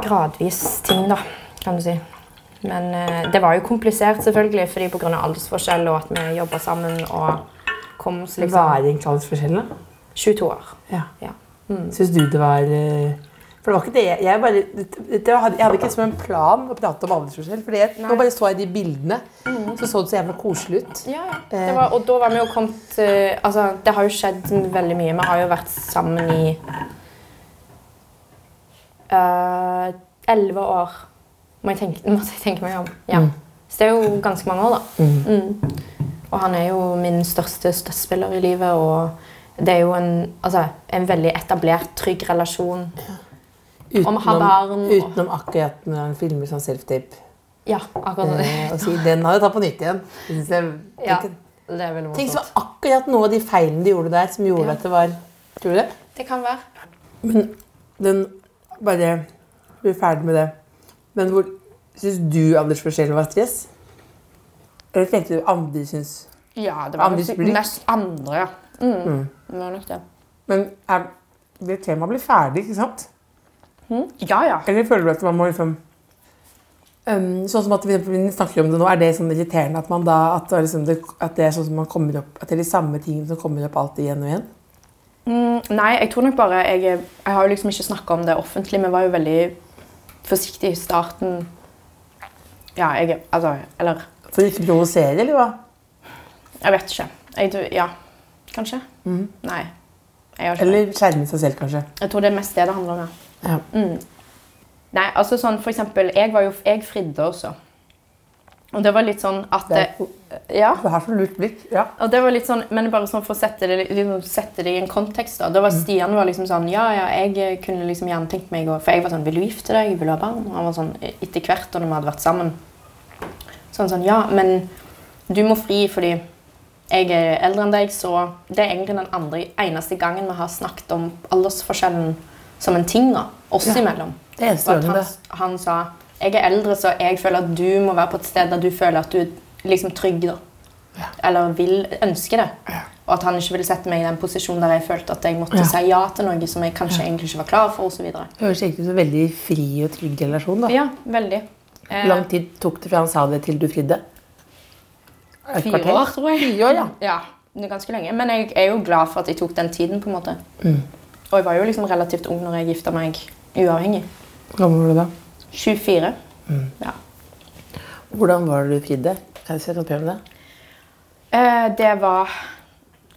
Gradvis ting, da, kan du si. Men eh, det var jo komplisert, selvfølgelig, fordi pga. aldersforskjell og at vi jobba sammen og kom oss Hva liksom er egentlig aldersforskjellen? da? 22 år. Ja. Ja. Syns du det var eh, For det var ikke det jeg, jeg bare det, hadde, Jeg hadde ikke som en plan å prate om aldersforskjell. For det, nå bare så jeg de bildene, så så det så jævla koselig ut. Ja, ja. Det var, og da var vi jo kommet eh, Altså, det har jo skjedd veldig mye. Vi har jo vært sammen i Elleve uh, år. Må jeg tenke, måtte jeg tenke meg om. Ja. Så det er jo ganske mange år, da. Mm. Og han er jo min største støttespiller i livet, og det er jo en, altså, en veldig etablert, trygg relasjon. Om å ha barn og- utenom akkurat når han filmer sånn self-tape. Ja, akkurat Eh, si den har jeg tatt på nytt igjen. Jeg, Ja, det er veldig Tenk så var akkurat noe av de feilene de gjorde der, som gjorde Ja. at det var Tror du det? Det kan være. Den Bare bli ferdig med det. Men hvor syns du aldersforskjellen var stress? Eller tenkte du andre syns Ja, det var nok mest andre, ja. Mm. Det var nok det. Men er det temaet blir ferdig, ikke sant? Ja, ja. Eller føler du at man må liksom um, Sånn som at vi, snakker om det nå, er det sånn irriterende at man da at det, liksom det, at det er sånn som man kommer opp At det er de samme tingene som kommer opp alltid igjen og igjen? Mm, nei, jeg tror nok bare Jeg, jeg har jo liksom ikke snakka om det offentlig. Vi var jo veldig forsiktige i starten. Ja, jeg Altså, eller For å ikke det, eller hva? Jeg vet ikke. Jeg, ja, kanskje? Nei. Har ikke, Eller skjerme seg selv, kanskje. jeg tror det er mest det det handler om. ja. Mm. Nei, altså sånn for eksempel Jeg, var jo, jeg fridde også. Og det var litt sånn at Det det, Ja. Du har så lurt blikk. Ja. Og det var litt sånn, men bare sånn for å sette det, liksom, sette det i en kontekst. Da Da var Stian var liksom sånn Ja, ja, jeg kunne liksom gjerne tenkt meg å For jeg var sånn Vil du gifte deg? Vil du ha barn? Og han var sånn etter hvert, og når vi hadde vært sammen Sånn sånn Ja, men du må fri fordi jeg er eldre enn deg, så det er egentlig den andre eneste gangen vi har snakket om aldersforskjellen som en ting da, oss imellom. Det eneste han, det. han sa jeg er eldre, så jeg føler at du må være på et sted der du føler at du er liksom trygg. da. Eller vil ønske det. Og at han ikke ville sette meg i den posisjonen der jeg følte at jeg måtte Ja. si ja til noe som jeg kanskje egentlig ikke var klar for. Og så videre. Det høres egentlig ut som en veldig fri og trygg relasjon. da. ja, veldig. Hvor lang tid tok det fra han sa det til du fridde? Fire år, tror jeg. Fire år, ja. Ja, det ganske lenge. Men jeg er jo glad for at jeg tok den tiden. på en måte. Og jeg var jo liksom relativt ung når jeg gifta meg uavhengig. Hvor gammel var du da? 24. Ja. Hvordan var det du fridde? Kan jeg noe om det? Eh, det var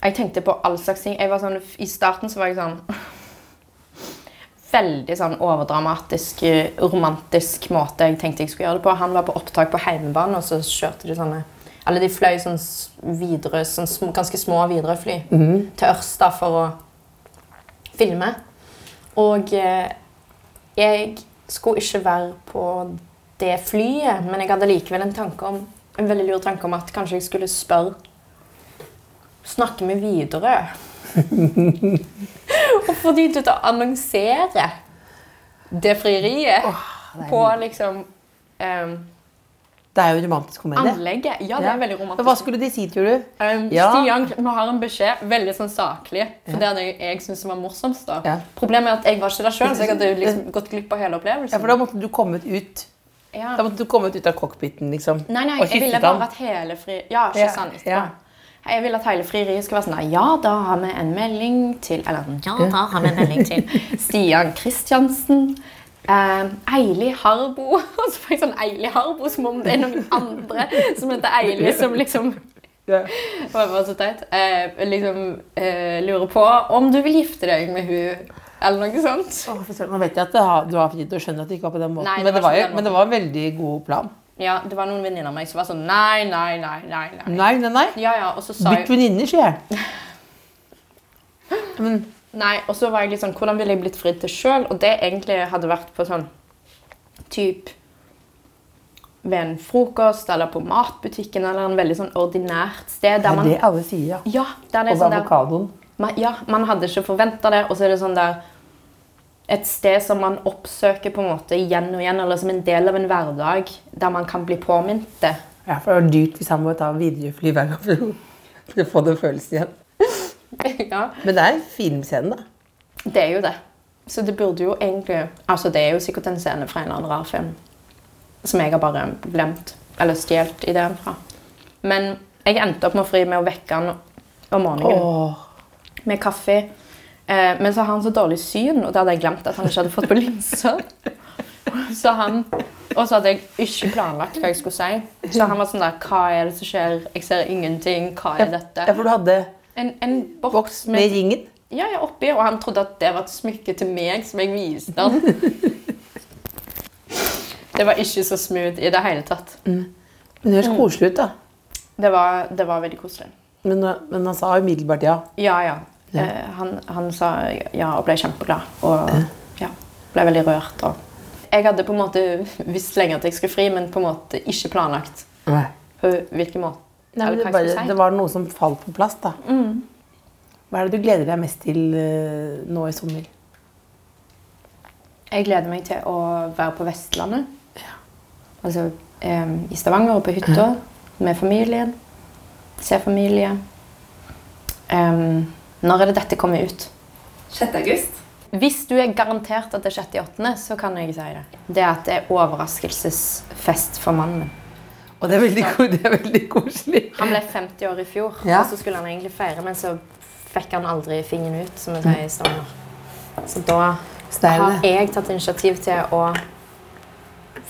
Jeg tenkte på all slags ting. Sånn, I starten så var jeg sånn Veldig sånn overdramatisk, romantisk måte jeg tenkte jeg skulle gjøre det på. Han var på opptak på heimebane, og så kjørte de sånne Eller de fløy sånn videre, sånn sm, ganske små Widerøe-fly til Ørsta for å filme. Og eh, jeg skulle ikke være på det flyet, men jeg hadde likevel en tanke om en veldig lur tanke om at kanskje jeg skulle spørre Snakke med Widerøe. og få de til å annonsere det frieriet på liksom em, Det er jo romantisk komedie. anlegget. Ja, det er veldig Men Hva skulle de si, tror du? Um, Ja. Stian, vi har en beskjed, veldig sånn saklig. For det er det jeg syns var morsomst. da. Ja. Problemet er at jeg var ikke der sjøl, så jeg hadde liksom gått glipp av hele opplevelsen. Ja, for da måtte du kommet ut Ja. Da måtte du kommet ut av cockpiten, liksom. Nei, nei, jeg ville bare at hele fri... Ja, Ja, sant? han etterpå. ja. Jeg vil at hele frieriet skal være sånn Ja, da har vi en melding til Eller ja, da har vi en melding til Stian Kristiansen. Um, Eili Harbo. Og så får jeg sånn Eili Harbo som om det er noen andre som heter Eili, som liksom yeah. Det var så teit. Uh, liksom uh, lurer på om du vil gifte deg med hun eller noe sånt. Oh, for Nå vet jeg at har, du har fridd å skjønne at det ikke var på den måten, Nei, det men, det var jo, men det var en veldig god plan. Ja, det var noen venninner av meg som var sånn Nei, nei, nei, nei. nei. Nei, nei, nei. Ja, ja, og så sa Bytt venninner, sier jeg. Nei, og så var jeg litt sånn Hvordan ville jeg blitt fridd til sjøl? Og det egentlig hadde vært på sånn typ ved en frokost eller på matbutikken eller en veldig sånn ordinært sted Det der er man det alle sier, ja. Ja, der det er Og sånn avokadoen. man, Ja, man hadde ikke forventa det, og så er det sånn der Et sted som man oppsøker på en måte igjen og igjen, eller som en del av en hverdag der man kan bli påminnet det. Ja, for det var dyrt hvis han må ta Widerøe-fly hver gang for å få den følelsen igjen. ja. Men det er en filmscene, da. Det er jo det. Så det burde jo egentlig Altså, det er jo sikkert en scene fra en eller annen rar film som jeg har bare glemt. Eller stjålet ideen fra. Men jeg endte opp med å fri med å vekke han om morgenen Åh, med kaffe. Eh, men så har han så dårlig syn, og det hadde jeg glemt at han ikke hadde fått på linser. Så han, og så hadde jeg ikke planlagt hva jeg skulle si. Så han var sånn der Hva er det som skjer? Jeg ser ingenting. Hva er dette? ja, for du hadde En, en boks boks med ringen. ja, ja, oppi, og han trodde at det var et smykke til meg som jeg viste han. Det var ikke så smooth i det hele tatt. Men det høres koselig ut, da. Det var, det var veldig koselig. Men, men han sa umiddelbart ja. Ja, ja. Eh, han, han sa ja og ble kjempeglad. Og ja, ble veldig rørt. Og jeg hadde på en måte visst lenge at jeg skulle fri, men på en måte ikke planlagt Nei. på hvilken måte. Nei, det, bare, si. det var noe som falt på plass, da. Hva er det du gleder deg mest til eh, nå i sommer? Jeg gleder meg til å være på Vestlandet. Altså eh, i Stavanger og på hytta med familien. Se familie. Um, når er det dette kommer ut? 6. august. Hvis du er garantert at det er 68., så kan jeg si det. Det er at det er overraskelsesfest for mannen min. Og det er veldig, det er veldig koselig. Han ble 50 år i fjor, Ja. og så skulle han egentlig feire, men så fikk han aldri fingeren ut, som vi sier i Stavanger. Så da har jeg tatt initiativ til å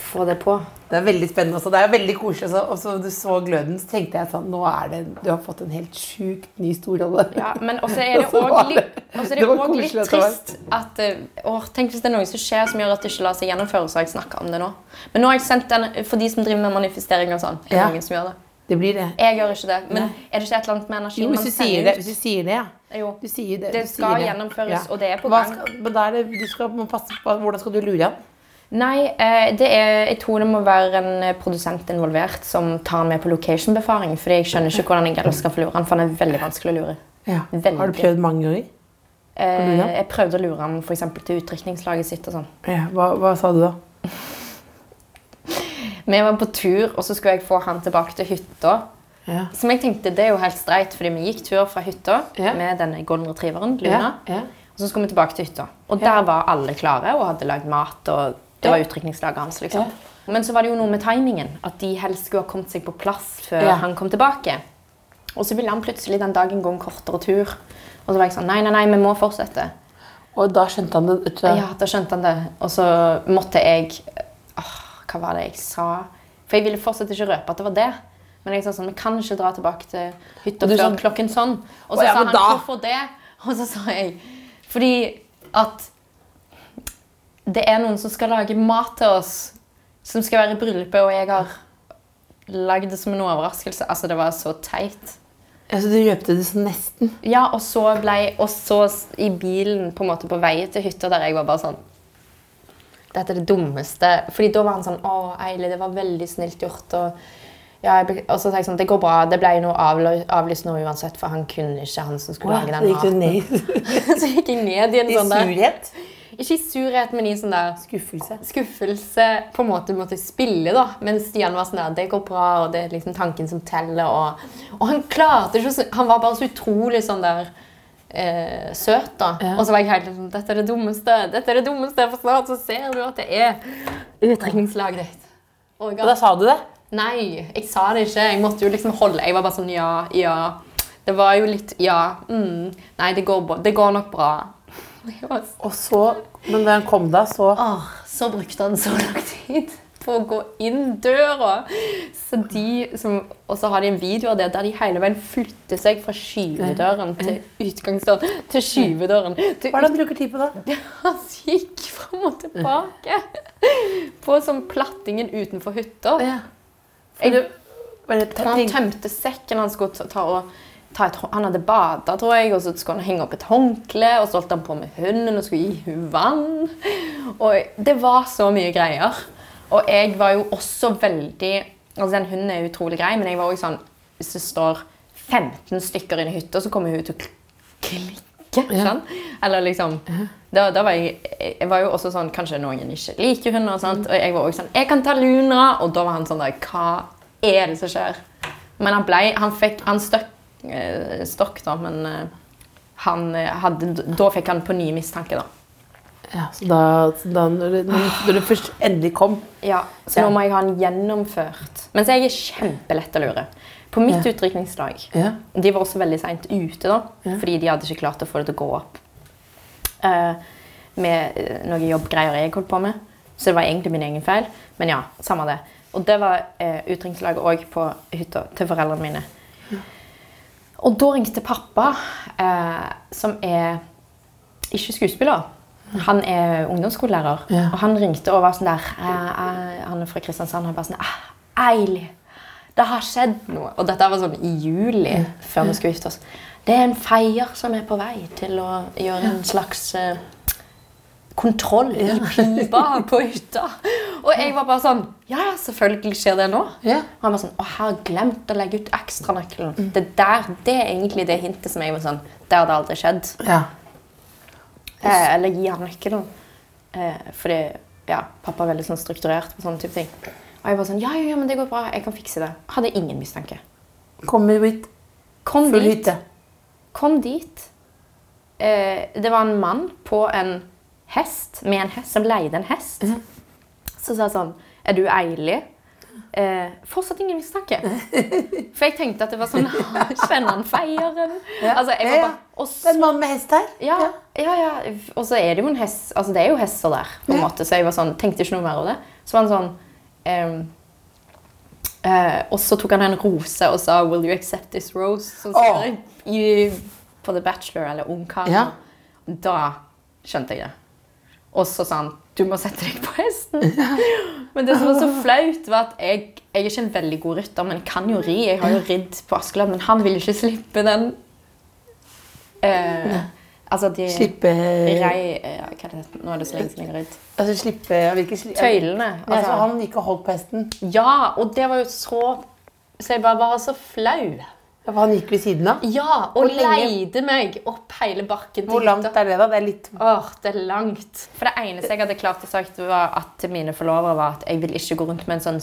få det på. Det er veldig spennende også. Det er veldig koselig. også. Og så du så gløden, så tenkte jeg sånn Nå er det Du har fått en helt sjukt ny storrolle. Ja, men også er det òg litt, det det litt trist at å, Tenk hvis det er noe som skjer som gjør at det ikke lar seg gjennomføre, så har jeg snakket om det nå. Men nå har jeg sendt den for de som driver med manifestering og sånn. Er det Ja. noen som gjør det? Det blir det. Jeg gjør ikke det. Men Nei. er det ikke et eller annet med energi Jo, man sender ut? hvis du sier det ja. Jo. Du sier det, Det du skal sier gjennomføres, og det er på gang. Skal, men det, du skal passe på Hvordan skal du lure han? Nei, eh, det er, jeg tror det må være en eh, produsent involvert som tar han med på location-befaring. Fordi jeg skjønner ikke hvordan jeg ellers skal få lure han, for han er veldig vanskelig å lure. Ja. Har du prøvd mange ganger? Eh, jeg prøvde å lure han for eksempel, til utdrikningslaget sitt og sånn. Ja. Hva, hva sa du da? Vi var på tur, og så skulle jeg få han tilbake til hytta. Ja. Som jeg tenkte, det er jo helt streit, fordi vi gikk tur fra hytta Ja. med denne golden retrieveren, Luna. Ja. Ja. Og så skulle vi tilbake til hytta. Og der var alle klare og hadde lagd mat. og Det var utdrikningslaget hans. liksom. Men så var det jo noe med timingen. At de helst skulle ha kommet seg på plass før Ja. han kom tilbake. Og så ville han plutselig den dagen gå en kortere tur. Og så var jeg sånn Nei, nei, nei, vi må fortsette. Og da skjønte han det? Tror jeg. Ja, da skjønte han det. Og så måtte jeg åh, Hva var det jeg sa? For jeg ville fortsatt ikke røpe at det var det. Men jeg sa sånn Vi kan ikke dra tilbake til hytta før sånn, klokken sånn. Og så Å ja, sa han da- hvorfor det? Og så sa jeg fordi at det er noen som skal lage mat til oss, som skal være i bryllupet, og jeg har lagd det som en overraskelse. Altså, det var så teit. Altså, du røpte det sånn nesten? Ja, og så ble Og så i bilen på måte på vei til hytta der jeg var bare sånn Dette er det dummeste. Fordi da var han sånn Å, Eili, det var veldig snilt gjort. Og, ja, og så tenkte jeg sånn Det går bra. Det ble noe avly- avlyst nå uansett, for han kunne ikke, han som skulle lage så den gikk du ned så gikk jeg ned i en i sånn der surhet? Ikke i surhet, men i sånn der Skuffelse. skuffelse på en måte måtte spille, da. Mens Stian var sånn der Det går bra, og det er liksom tanken som teller. Og, og han klarte ikke Han var bare så utrolig sånn der eh, søt, da. Ja. Og så var jeg helt sånn Dette er det dummeste. Dette er det dummeste, For snart så ser du at det er utdrikningslaget ditt. Og Og da sa du det? Nei, jeg sa det ikke. Jeg måtte jo liksom holde Jeg var bare sånn ja, ja. Det var jo litt ja. Mm, nei, det går, det går nok bra. Jeg var så Og så, men da han kom da, så Åh, så brukte han så lang tid på å gå inn døra. Så de som, og så har de en video av det der de hele veien flytter seg fra skyvedøren til utgangsdøren til skyvedøren. Til Hva er det han bruker tid på da? Han gikk fram og tilbake på sånn plattingen utenfor hytta. Ja. Jeg- Han tømte sekken han skulle ta, og et, Han hadde bada, tror jeg, og så skulle han henge opp et håndkle, og så holdt han på med hunden og skulle gi henne vann. Og det var så mye greier. Og jeg var jo også veldig Altså, den hunden er utrolig grei, men jeg var også sånn Hvis det står 15 stykker inne i hytta, så kommer hun til å klikke. Sånn. Eller liksom da, da var jeg, jeg var jo også sånn Kanskje noen ikke liker hunder, og sånt, og jeg var også sånn Jeg kan ta Luna! Og da var han sånn der Hva er det som skjer? Men han ble Han fikk Han støkk stokk, da, men eh, han eh, hadde Da fikk han på ny mistanke, da. ja, så da, da når, det, når, det først endelig kom Ja, Så Ja. nå må jeg ha han gjennomført. Mens jeg er kjempelett å lure. På mitt Ja. utdrikningslag Ja. De var også veldig seint ute, da, Ja. fordi de hadde ikke klart å få det til å gå opp. Eh, med eh, noen jobbgreier jeg holdt på med. Så det var egentlig min egen feil. Men ja, samme det. Og det var eh, utdrikningslaget òg på hytta til foreldrene mine. Og da ringte pappa, eh, som er ikke skuespiller. Han er ungdomsskolelærer. Ja. Og han ringte og var sånn der eh, eh, Han er fra Kristiansand. Han var sånn ah, Eili, det har skjedd noe. Og dette var sånn i juli, før vi skulle gifte oss. Det er en feier som er på vei til å gjøre en slags eh, kontroll i pipa på hytta. Og jeg var bare sånn Ja, selvfølgelig skjer det nå. Ja. Og han var sånn Å, jeg har glemt å legge ut ekstranøkkelen. Det der, det er egentlig det hintet som jeg var sånn Det hadde aldri skjedd. Ja. Eh, eller gi han nøkkelen. Eh, fordi ja, pappa er veldig sånn strukturert på sånne type ting. Og jeg var sånn Ja, ja, ja, men det går bra. Jeg kan fikse det. Hadde ingen mistanke. Kommer hit. Kom dit. Kom dit. Eh, det var en mann på en hest, med en hest, som leide en hest. Så sa jeg sånn Er du Eili? Eh, fortsatt ingen mistanke. For jeg tenkte at det var sånn Kjenner han feieren? Altså, jeg var Ja, ja. bare, og er en mann med hest her. ja, ja, ja. Og så er det jo en hest Altså, det er jo hester der, på en måte. Så jeg var sånn, tenkte ikke noe mer over det. Så var han sånn ehm, eh, Og så tok han en rose og sa 'Will you accept this rose?' Sånn som Åh. i, på The Bachelor eller Ungkaren. Ja. Da skjønte jeg det. Og så sa han 'Du må sette deg på hesten'. Men det som var så flaut, var at jeg, jeg er ikke en veldig god rytter, men kan jo ri. Jeg har jo ridd på Askeland, men han ville ikke slippe den eh, Altså de Slippe Rei, eh, ja, hva er det? Nå er det så lenge siden jeg har ridd. Altså slippe ja, vil ikke sli- Tøylene. Ja, så Altså, han gikk og holdt på hesten. ja, og det var jo så Så jeg bare var så flau. Ja, for han gikk ved siden av. Ja, og leide meg opp hele bakken. Hvor langt er det, da? Det er litt Åh, det er langt. For det eneste jeg hadde klart å sagt var at til mine forlovere var at jeg vil ikke gå rundt med en sånn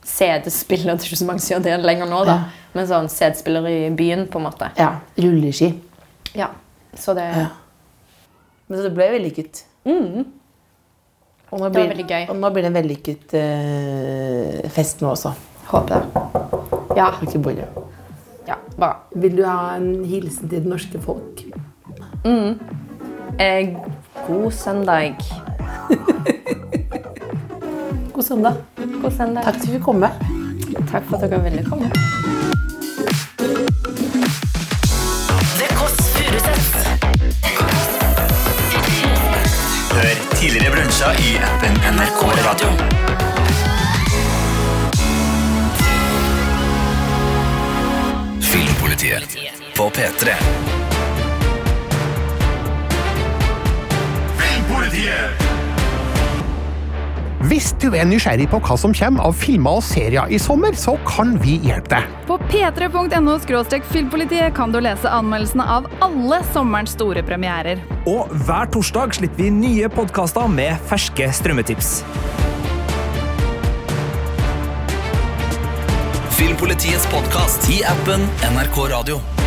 CD-spiller. Det er ikke så mange som gjør det lenger nå, da. Ja. Men sånn CD-spiller i byen, på en måte. Ja, rulleski. Ja, så det Ja. Men så det ble vellykket. Og nå Det var veldig gøy. Og nå blir det en vellykket uh, fest nå også. Håper det. Ja, Ikke bolle. Ja, bra. Vil du ha en hilsen til det norske folk? Eh, god søndag. God søndag. God søndag. Takk for at du fikk komme. Takk for at dere ville komme. Hør tidligere brunsja i appen NRK Radio. Filmpolitiet på P3. Filmpolitiet! Hvis du er nysgjerrig på hva som kommer av filmer og serier i sommer, så kan vi hjelpe deg. På p3.no filmpolitiet kan du lese anmeldelsene av alle sommerens store premierer. Og hver torsdag slipper vi nye podkaster med ferske strømmetips. Filmpolitiets podkast i appen NRK Radio.